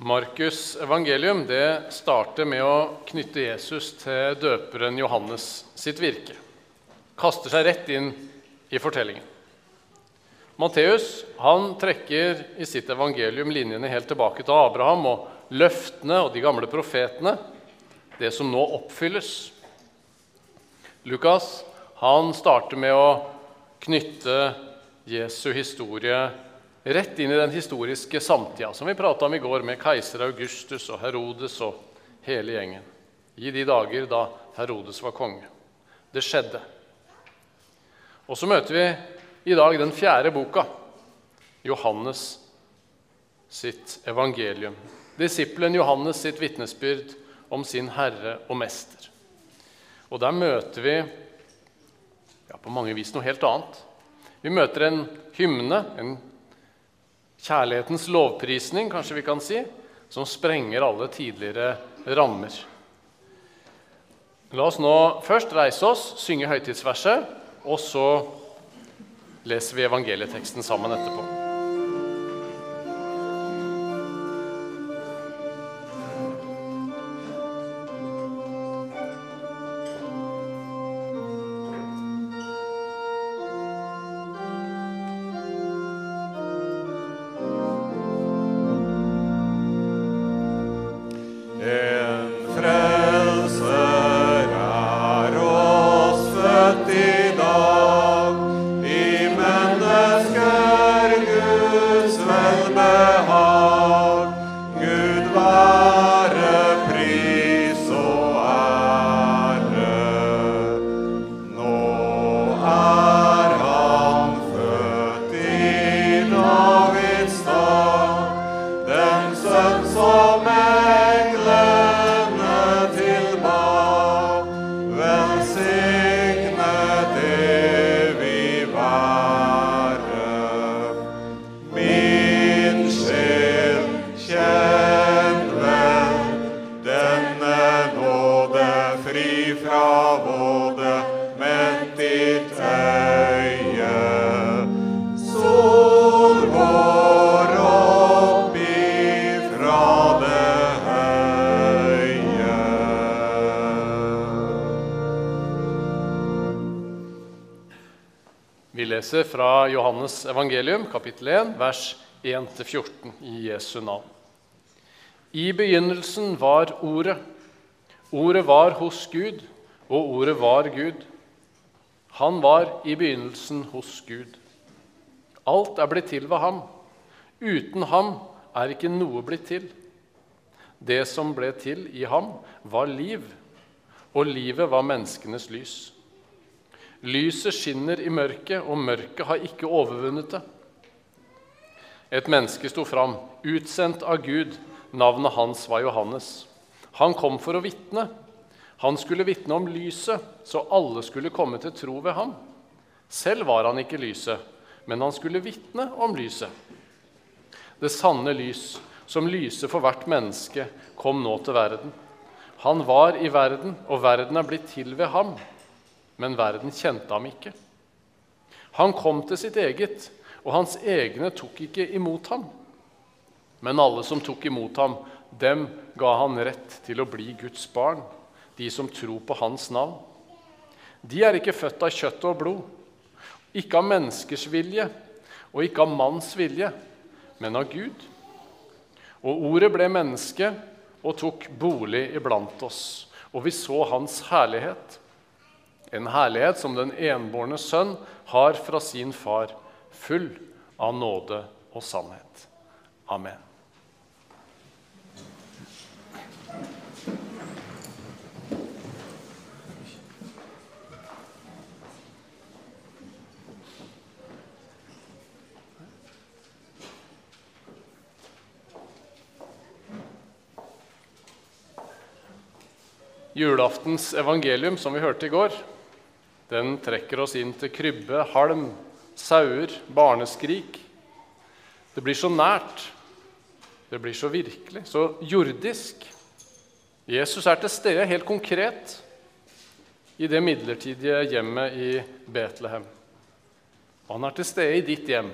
Markus' evangelium det starter med å knytte Jesus til døperen Johannes sitt virke. Kaster seg rett inn i fortellingen. Matteus han trekker i sitt evangelium linjene helt tilbake til Abraham og løftene og de gamle profetene, det som nå oppfylles. Lukas han starter med å knytte Jesu historie rett inn i den historiske samtida som vi prata om i går, med keiser Augustus og Herodes og hele gjengen. I de dager da Herodes var konge. Det skjedde. Og så møter vi i dag den fjerde boka, Johannes sitt evangelium. Disippelen Johannes sitt vitnesbyrd om sin herre og mester. Og der møter vi ja, på mange vis noe helt annet. Vi møter en hymne, en kjærlighetens lovprisning, kanskje vi kan si, som sprenger alle tidligere rammer. La oss nå først reise oss, synge høytidsverset, og så leser vi evangelieteksten sammen etterpå. Fra Johannes evangelium, kapittel 1, vers 1-14 i Jesu navn. I begynnelsen var Ordet. Ordet var hos Gud, og Ordet var Gud. Han var i begynnelsen hos Gud. Alt er blitt til ved ham. Uten ham er ikke noe blitt til. Det som ble til i ham, var liv, og livet var menneskenes lys. Lyset skinner i mørket, og mørket har ikke overvunnet det. Et menneske sto fram, utsendt av Gud. Navnet hans var Johannes. Han kom for å vitne. Han skulle vitne om lyset, så alle skulle komme til tro ved ham. Selv var han ikke lyset, men han skulle vitne om lyset. Det sanne lys, som lyser for hvert menneske, kom nå til verden. Han var i verden, og verden er blitt til ved ham men verden kjente ham ikke. Han kom til sitt eget, og hans egne tok ikke imot ham. Men alle som tok imot ham, dem ga han rett til å bli Guds barn, de som tror på hans navn. De er ikke født av kjøtt og blod, ikke av menneskers vilje og ikke av manns vilje, men av Gud. Og ordet ble menneske og tok bolig iblant oss, og vi så hans herlighet. En herlighet som den enbårne sønn har fra sin far, full av nåde og sannhet. Amen. Julaftens evangelium, som vi hørte i går, den trekker oss inn til krybbe, halm, sauer, barneskrik. Det blir så nært, det blir så virkelig, så jordisk. Jesus er til stede helt konkret i det midlertidige hjemmet i Betlehem. Han er til stede i ditt hjem,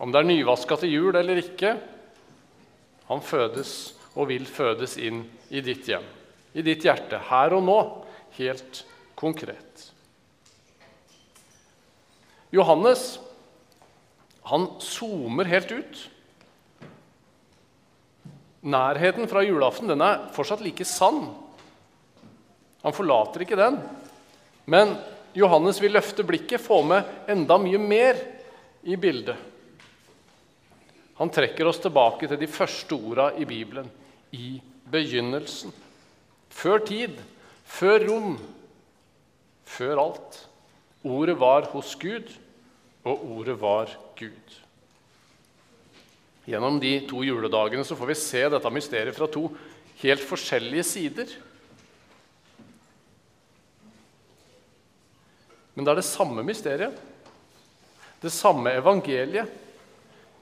om det er nyvaska til jul eller ikke. Han fødes og vil fødes inn i ditt hjem, i ditt hjerte, her og nå, helt konkret. Johannes han zoomer helt ut. Nærheten fra julaften den er fortsatt like sann. Han forlater ikke den. Men Johannes vil løfte blikket, få med enda mye mer i bildet. Han trekker oss tilbake til de første orda i Bibelen. I begynnelsen. Før tid, før rom, før alt. Ordet var hos Gud, og ordet var Gud. Gjennom de to juledagene så får vi se dette mysteriet fra to helt forskjellige sider. Men det er det samme mysteriet. Det samme evangeliet.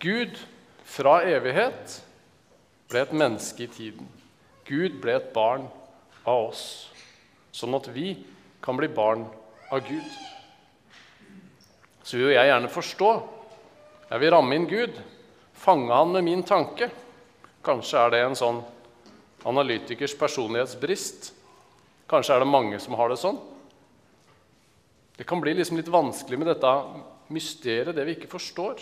Gud fra evighet ble et menneske i tiden. Gud ble et barn av oss, sånn at vi kan bli barn av Gud. Så vil jeg gjerne forstå. Jeg vil ramme inn Gud, fange han med min tanke. Kanskje er det en sånn analytikers personlighetsbrist. Kanskje er det mange som har det sånn. Det kan bli liksom litt vanskelig med dette mysteriet, det vi ikke forstår.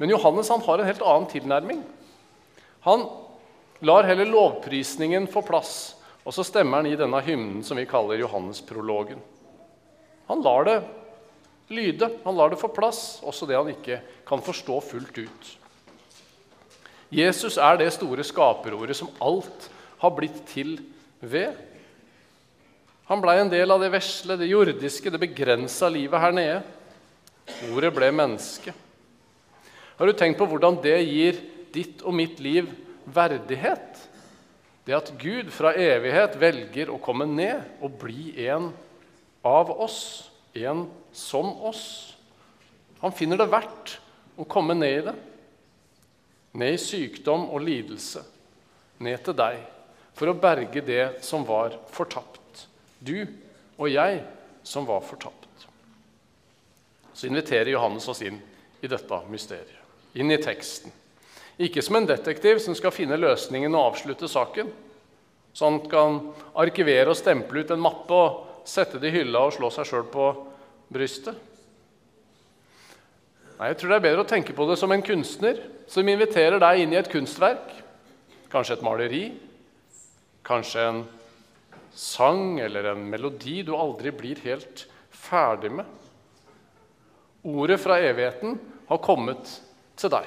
Men Johannes han har en helt annen tilnærming. Han lar heller lovprisningen få plass, og så stemmer han i denne hymnen som vi kaller Johannesprologen. Han lar det lyde, han lar det få plass, også det han ikke kan forstå fullt ut. Jesus er det store skaperordet som alt har blitt til ved. Han blei en del av det vesle, det jordiske, det begrensa livet her nede. Ordet ble menneske. Har du tenkt på hvordan det gir ditt og mitt liv verdighet? Det at Gud fra evighet velger å komme ned og bli en av oss, en som oss. Han finner det verdt å komme ned i det. Ned i sykdom og lidelse. Ned til deg for å berge det som var fortapt. Du og jeg som var fortapt. Så inviterer Johannes oss inn i dette mysteriet, inn i teksten. Ikke som en detektiv som skal finne løsningen og avslutte saken. Så han kan arkivere og stemple ut en mappe og sette det i hylla og slå seg sjøl på brystet. Nei, Jeg tror det er bedre å tenke på det som en kunstner som inviterer deg inn i et kunstverk. Kanskje et maleri, kanskje en sang eller en melodi du aldri blir helt ferdig med. Ordet fra evigheten har kommet til deg.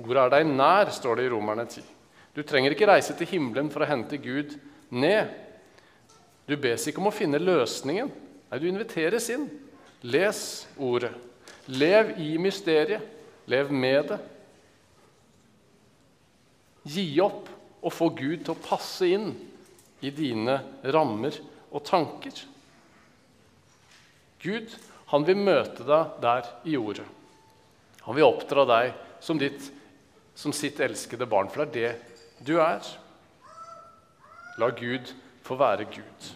Ordet er deg nær, står det i Romerne 10. Du trenger ikke reise til himmelen for å hente Gud ned. Du bes ikke om å finne løsningen. Nei, du inviteres inn. Les ordet. Lev i mysteriet. Lev med det. Gi opp og få Gud til å passe inn i dine rammer og tanker. Gud han vil møte deg der i jordet. Han vil oppdra deg som, ditt, som sitt elskede barn, for det er det du er. La Gud få være Gud.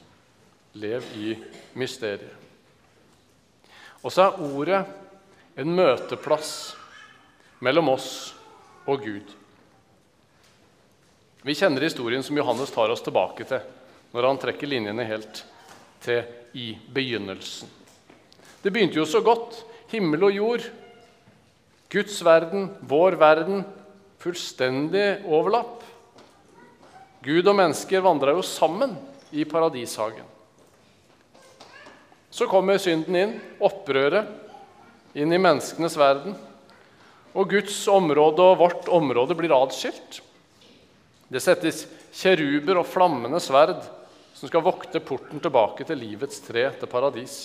Lev i mysteriet. Og så er ordet en møteplass mellom oss og Gud. Vi kjenner historien som Johannes tar oss tilbake til når han trekker linjene helt til i begynnelsen. Det begynte jo så godt. Himmel og jord. Guds verden, vår verden. Fullstendig overlapp. Gud og mennesker vandra jo sammen i paradishagen. Så kommer synden inn, opprøret, inn i menneskenes verden. Og Guds område og vårt område blir atskilt. Det settes kjeruber og flammende sverd som skal vokte porten tilbake til livets tre, til paradis.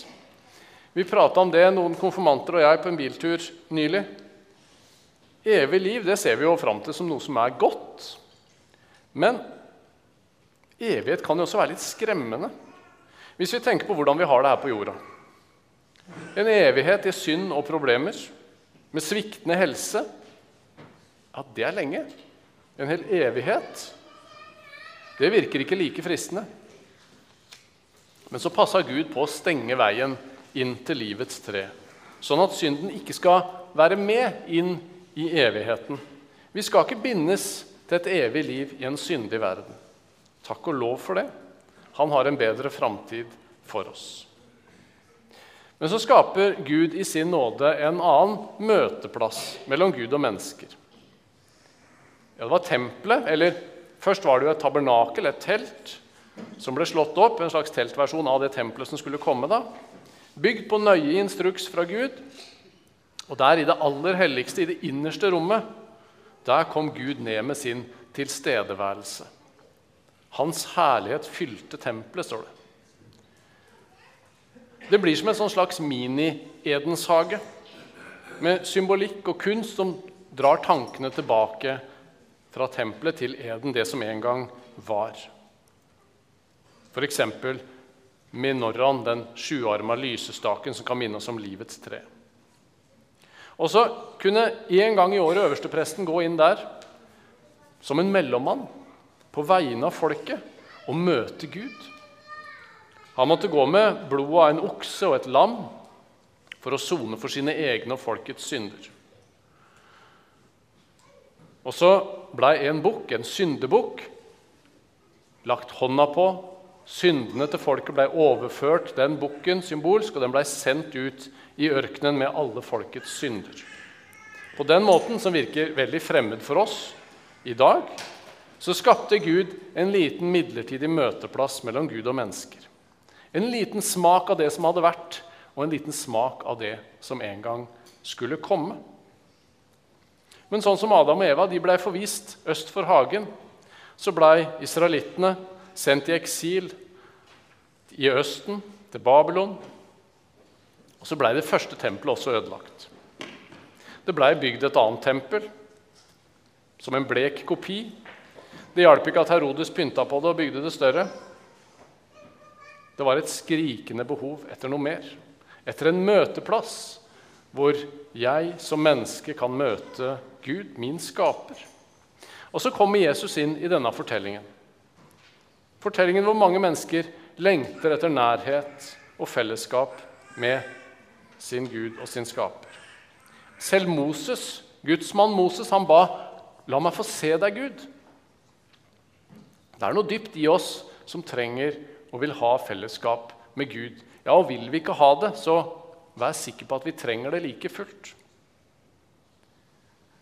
Vi prata om det, noen konfirmanter og jeg, på en biltur nylig. Evig liv det ser vi jo fram til som noe som er godt. Men evighet kan jo også være litt skremmende. Hvis vi tenker på hvordan vi har det her på jorda. En evighet i synd og problemer, med sviktende helse. Ja, det er lenge en hel evighet, det virker ikke like fristende. Men så passa Gud på å stenge veien inn til livets tre, sånn at synden ikke skal være med inn i evigheten. Vi skal ikke bindes til et evig liv i en syndig verden. Takk og lov for det. Han har en bedre framtid for oss. Men så skaper Gud i sin nåde en annen møteplass mellom Gud og mennesker. Ja, det var tempelet, eller først var det jo et tabernakel, et telt, som ble slått opp, en slags teltversjon av det tempelet som skulle komme. da. Bygd på nøye instruks fra Gud. Og der i det aller helligste, i det innerste rommet, der kom Gud ned med sin tilstedeværelse. Hans herlighet fylte tempelet, står det. Det blir som en sånn slags mini-Edenshage med symbolikk og kunst som drar tankene tilbake fra tempelet til Eden, det som en gang var. F.eks. menorraen, den sjuarma lysestaken som kan minne oss om livets tre. Og så kunne en gang i året øverstepresten gå inn der som en mellommann på vegne av folket og møte Gud. Han måtte gå med blodet av en okse og et lam for å sone for sine egne og folkets synder. Og så blei en bukk, en syndebukk, lagt hånda på. Syndene til folket blei overført den bukken symbolsk, og den blei sendt ut i ørkenen med alle folkets synder. På den måten, som virker veldig fremmed for oss i dag, så skapte Gud en liten midlertidig møteplass mellom Gud og mennesker. En liten smak av det som hadde vært, og en liten smak av det som en gang skulle komme. Men sånn som Adam og Eva de ble forvist øst for hagen, så blei israelittene sendt i eksil i Østen, til Babylon. Og så blei det første tempelet også ødelagt. Det blei bygd et annet tempel, som en blek kopi. Det hjalp ikke at Herodes pynta på det og bygde det større. Det var et skrikende behov etter noe mer. Etter en møteplass hvor jeg som menneske kan møte Gud, min skaper. Og så kommer Jesus inn i denne fortellingen. Fortellingen hvor mange mennesker lengter etter nærhet og fellesskap med sin Gud og sin skaper. Selv Moses, gudsmann Moses, han ba La meg få se deg, Gud. Det er noe dypt i oss som trenger og vil ha fellesskap med Gud. Ja, og vil vi ikke ha det, så vær sikker på at vi trenger det like fullt.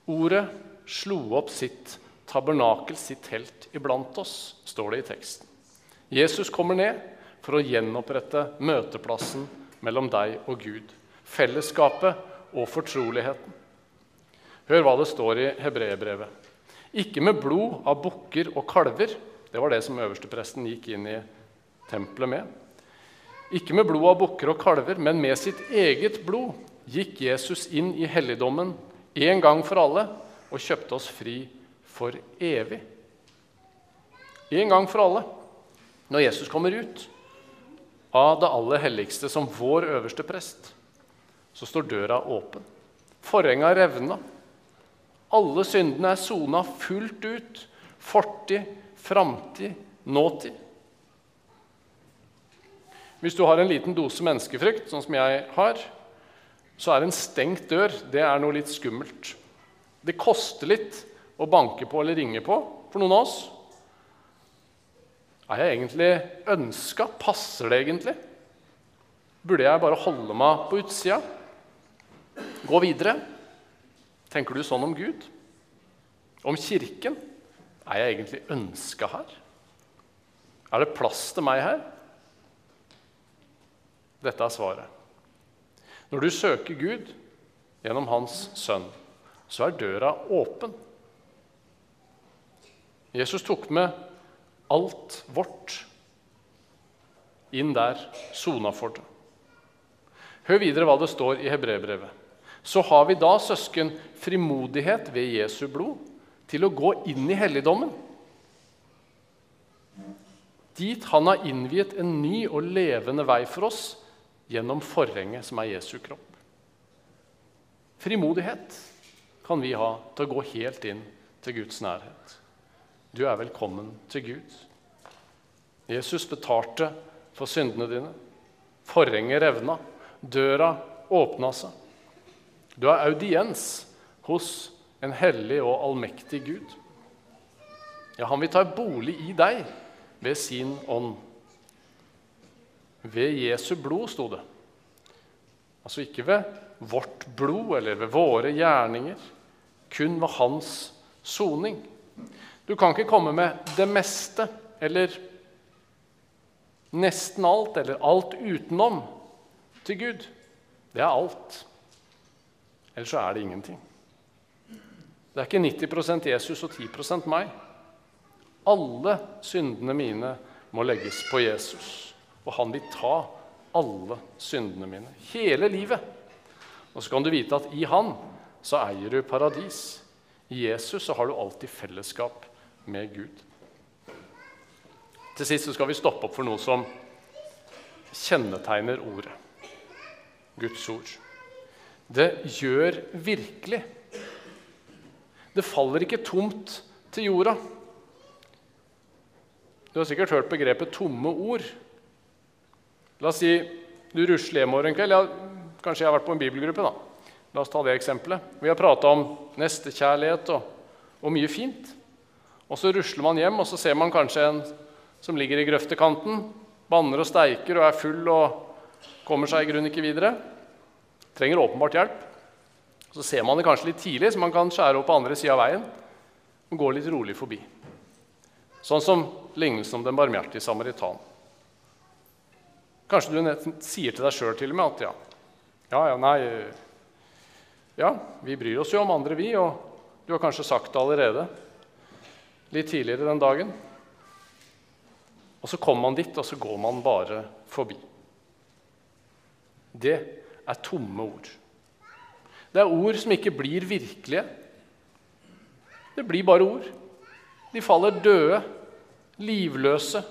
Ordet slo opp sitt tabernakel, sitt telt, iblant oss, står det i teksten. Jesus kommer ned for å gjenopprette møteplassen mellom deg og Gud. Fellesskapet og fortroligheten. Hør hva det står i hebreerbrevet. Ikke med blod av bukker og kalver. Det var det som øverstepresten gikk inn i tempelet med. Ikke med blod av bukker og kalver, men med sitt eget blod gikk Jesus inn i helligdommen en gang for alle og kjøpte oss fri for evig. En gang for alle. Når Jesus kommer ut av det aller helligste som vår øverste prest, så står døra åpen. Forhenga revna. Alle syndene er sona fullt ut. Fortid, framtid, nåtid. Hvis du har en liten dose menneskefrykt, sånn som jeg har, så er en stengt dør det er noe litt skummelt. Det koster litt å banke på eller ringe på for noen av oss. Er jeg egentlig ønska? Passer det egentlig? Burde jeg bare holde meg på utsida? Gå videre? Tenker du sånn om Gud? Om Kirken? Er jeg egentlig ønska her? Er det plass til meg her? Dette er svaret. Når du søker Gud gjennom Hans sønn, så er døra åpen. Jesus tok med alt vårt inn der, sona for det. Hør videre hva det står i hebreerbrevet. Så har vi da, søsken, frimodighet ved Jesu blod til å gå inn i helligdommen. Dit han har innviet en ny og levende vei for oss gjennom forhenget som er Jesu kropp. Frimodighet kan vi ha til å gå helt inn til Guds nærhet. Du er velkommen til Gud. Jesus betalte for syndene dine. Forhenget revna. Døra åpna seg. Du har audiens hos en hellig og allmektig Gud. Ja, han vil ta bolig i deg ved sin ånd. Ved Jesu blod, sto det. Altså ikke ved vårt blod eller ved våre gjerninger, kun ved hans soning. Du kan ikke komme med det meste eller nesten alt eller alt utenom til Gud. Det er alt. Ellers så er det ingenting. Det er ikke 90% Jesus og 10 meg. Alle syndene mine må legges på Jesus, og han vil ta alle syndene mine. Hele livet. Og så kan du vite at i han så eier du paradis. I Jesus så har du alltid fellesskap med Gud. Til sist så skal vi stoppe opp for noe som kjennetegner ordet. Guds ord. Det gjør virkelig. Det faller ikke tomt til jorda. Du har sikkert hørt begrepet 'tomme ord'. La oss si du rusler hjemover en kveld. Ja, kanskje jeg har vært på en bibelgruppe. da. La oss ta det eksempelet. Vi har prata om nestekjærlighet og, og mye fint. Og så rusler man hjem, og så ser man kanskje en som ligger i grøftekanten, banner og steiker og er full og kommer seg i grunnen ikke videre. Trenger åpenbart hjelp. Så ser man det kanskje litt tidlig, så man kan skjære opp på andre sida av veien og gå litt rolig forbi. Sånn som lignelsen om den barmhjertige samaritan. Kanskje du sier til deg sjøl til og med at ja, ja, ja, nei Ja, vi bryr oss jo om andre, vi, og du har kanskje sagt det allerede litt tidligere den dagen. Og så kommer man dit, og så går man bare forbi. Det er tomme ord. Det er ord som ikke blir virkelige. Det blir bare ord. De faller døde, livløse,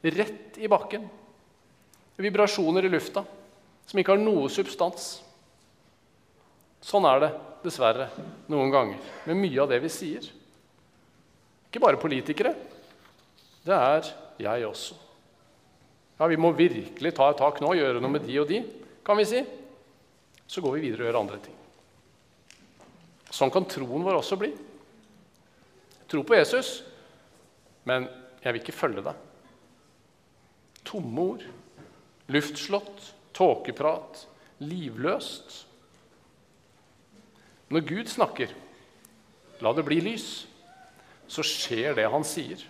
rett i bakken. Vibrasjoner i lufta som ikke har noe substans. Sånn er det dessverre noen ganger med mye av det vi sier. Ikke bare politikere. Det er jeg også. Ja, Vi må virkelig ta et tak nå og gjøre noe med de og de, kan vi si. Så går vi videre og gjør andre ting. Sånn kan troen vår også bli. Tro på Jesus, men jeg vil ikke følge deg. Tomme ord, luftslott, tåkeprat, livløst. Når Gud snakker, la det bli lys, så skjer det han sier.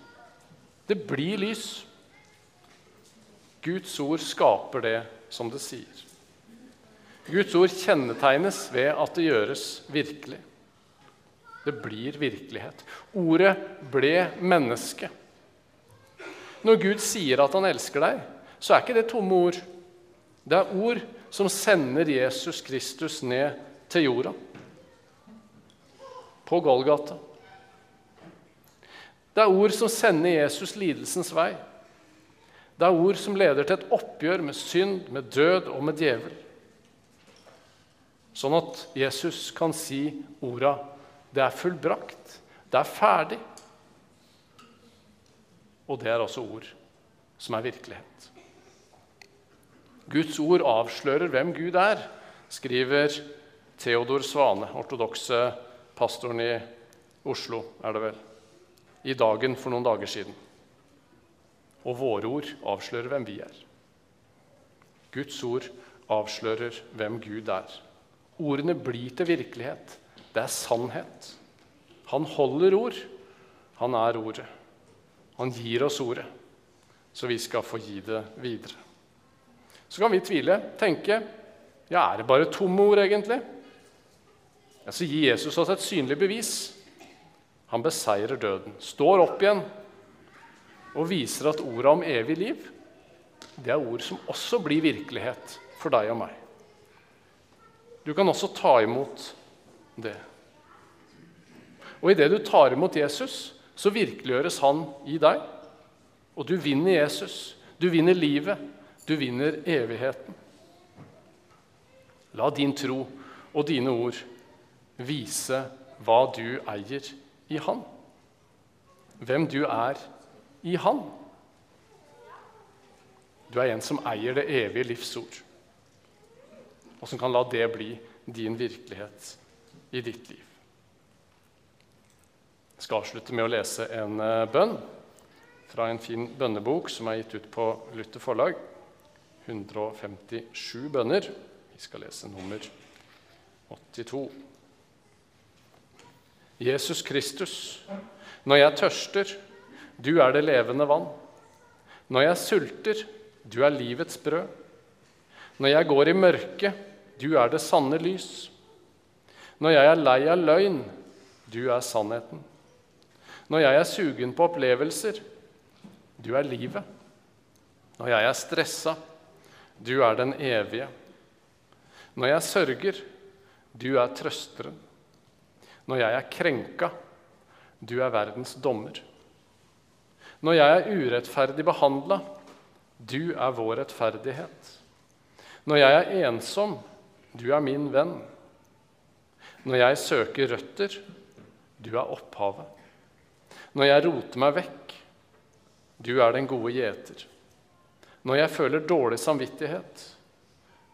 Det blir lys. Guds ord skaper det som det sier. Guds ord kjennetegnes ved at det gjøres virkelig. Det blir virkelighet. Ordet ble menneske. Når Gud sier at han elsker deg, så er ikke det tomme ord. Det er ord som sender Jesus Kristus ned til jorda. På Golgata. Det er ord som sender Jesus lidelsens vei. Det er ord som leder til et oppgjør med synd, med død og med djevel. Sånn at Jesus kan si orda 'Det er fullbrakt', 'Det er ferdig'. Og det er altså ord som er virkelighet. Guds ord avslører hvem Gud er, skriver Theodor Svane, ortodokse pastoren i Oslo, er det vel i dagen for noen dager siden. Og våre ord avslører hvem vi er. Guds ord avslører hvem Gud er. Ordene blir til virkelighet. Det er sannhet. Han holder ord. Han er ordet. Han gir oss ordet, så vi skal få gi det videre. Så kan vi tvile, tenke ja, er det bare tomme ord, egentlig? Ja, så gir Jesus oss et synlig bevis. Han beseirer døden, står opp igjen og viser at orda om evig liv det er ord som også blir virkelighet for deg og meg. Du kan også ta imot det. Og idet du tar imot Jesus, så virkeliggjøres han i deg. Og du vinner Jesus. Du vinner livet. Du vinner evigheten. La din tro og dine ord vise hva du eier i Han. Hvem du er i Han. Du er en som eier det evige livsord, og som kan la det bli din virkelighet i ditt liv. Jeg skal avslutte med å lese en eh, bønn fra en fin bønnebok som er gitt ut på Luther forlag. 157 bønner. Vi skal lese nummer 82. Jesus Kristus, når jeg tørster, du er det levende vann. Når jeg sulter, du er livets brød. Når jeg går i mørket, du er det sanne lys. Når jeg er lei av løgn, du er sannheten. Når jeg er sugen på opplevelser, du er livet. Når jeg er stressa, du er den evige. Når jeg sørger, du er trøsteren. Når jeg er krenka, du er verdens dommer. Når jeg er urettferdig behandla, du er vår rettferdighet. Når jeg er ensom, du er min venn. Når jeg søker røtter, du er opphavet. Når jeg roter meg vekk, du er den gode gjeter. Når jeg føler dårlig samvittighet,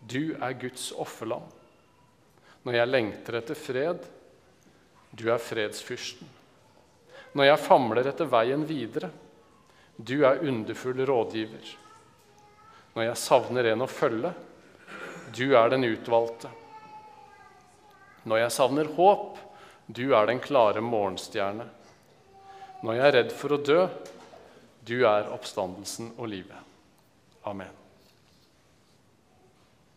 du er Guds offerland. Når jeg lengter etter fred, du er fredsfyrsten. Når jeg famler etter veien videre, du er underfull rådgiver. Når jeg savner en å følge, du er den utvalgte. Når jeg savner håp, du er den klare morgenstjerne. Når jeg er redd for å dø, du er oppstandelsen og livet. Amen.